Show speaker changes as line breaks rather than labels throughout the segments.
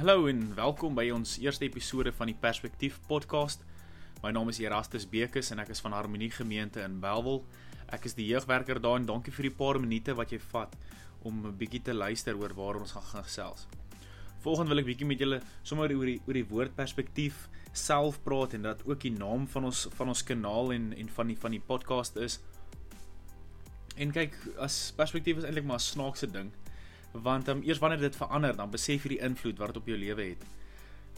Hallo en welkom by ons eerste episode van die Perspektief podcast. My naam is Erastus Bekes en ek is van Harmonie Gemeente in Belwel. Ek is die jeugwerker daar en dankie vir die paar minute wat jy vat om 'n bietjie te luister oor waar ons gaan gesels. Volgende wil ek bietjie met julle sommer oor die oor die woord perspektief self praat en dat ook die naam van ons van ons kanaal en en van die van die podcast is. En kyk, as perspektief is eintlik maar 'n snaakse ding want um, eers wanneer dit verander dan besef jy die invloed wat dit op jou lewe het.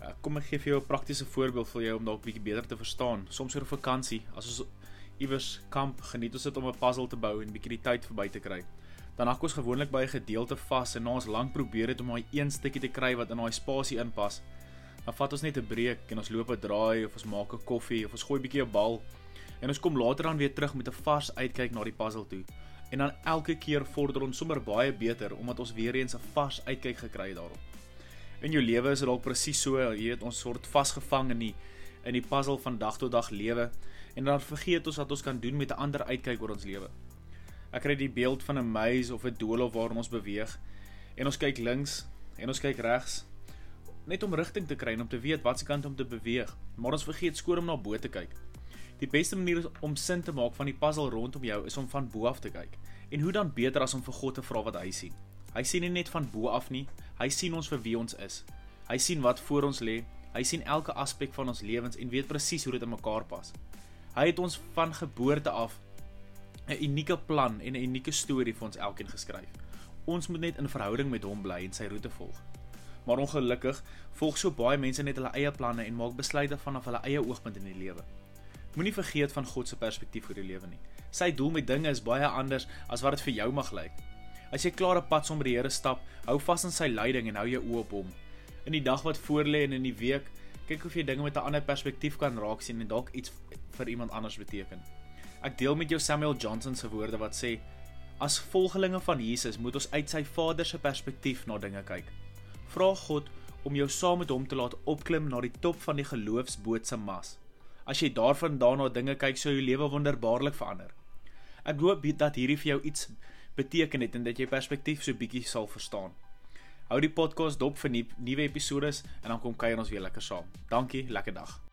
Uh, kom ek gee vir jou 'n praktiese voorbeeld vir jou om dalk bietjie beter te verstaan. Soms oor 'n vakansie, as ons iewers kamp, geniet ons dit om 'n puzzle te bou en bietjie die tyd verby te kry. Dan hak ons gewoonlik by 'n gedeelte vas en na ons lank probeer het om daai een stukkie te kry wat in daai spasie inpas. Dan vat ons net 'n breek en ons loop 'n draai of ons maak 'n koffie of ons gooi bietjie 'n bal en ons kom later dan weer terug met 'n vars uitkyk na die puzzle toe en dan elke keer vorder ons sommer baie beter omdat ons weer eens 'n vars uitkyk gekry het daarop. In jou lewe is dit dalk presies so, jy weet ons word vasgevang in die in die puzzle van dag tot dag lewe en dan vergeet ons wat ons kan doen met 'n ander uitkyk oor ons lewe. Ek kry die beeld van 'n maze of 'n doolhof waarin ons beweeg en ons kyk links en ons kyk regs net om rigting te kry en om te weet watter kant om te beweeg, maar ons vergeet skoor om na bo te kyk. Die beste manier om sin te maak van die puzzle rondom jou is om van bo af te kyk. En hoe dan beter as om vir God te vra wat hy sien? Hy sien nie net van bo af nie, hy sien ons vir wie ons is. Hy sien wat voor ons lê. Hy sien elke aspek van ons lewens en weet presies hoe dit in mekaar pas. Hy het ons van geboorte af 'n unieke plan en 'n unieke storie vir ons elkeen geskryf. Ons moet net in verhouding met hom bly en sy roete volg. Maar ongelukkig volg so baie mense net hulle eie planne en maak besluite vanaf hulle eie oogpunt in die lewe. Moenie vergeet van God se perspektief vir jou lewe nie. Sy doel met dinge is baie anders as wat dit vir jou mag lyk. As jy klaar op pad saam met die Here stap, hou vas aan sy leiding en hou jou oë op hom. In die dag wat voorlê en in die week, kyk of jy dinge met 'n ander perspektief kan raak sien en dalk iets vir iemand anders beteken. Ek deel met jou Samuel Johnson se woorde wat sê: As volgelinge van Jesus moet ons uit sy Vader se perspektief na dinge kyk. Vra God om jou saam met hom te laat opklim na die top van die geloofsboot se mas. As jy daarvan daarna dinge kyk, sou jou lewe wonderbaarlik verander. Ek hoop dat hierdie vir jou iets beteken het en dat jy perspektief so bietjie sal verstaan. Hou die podcast dop vir nuwe episode en dan kom kuier ons weer lekker saam. Dankie, lekker dag.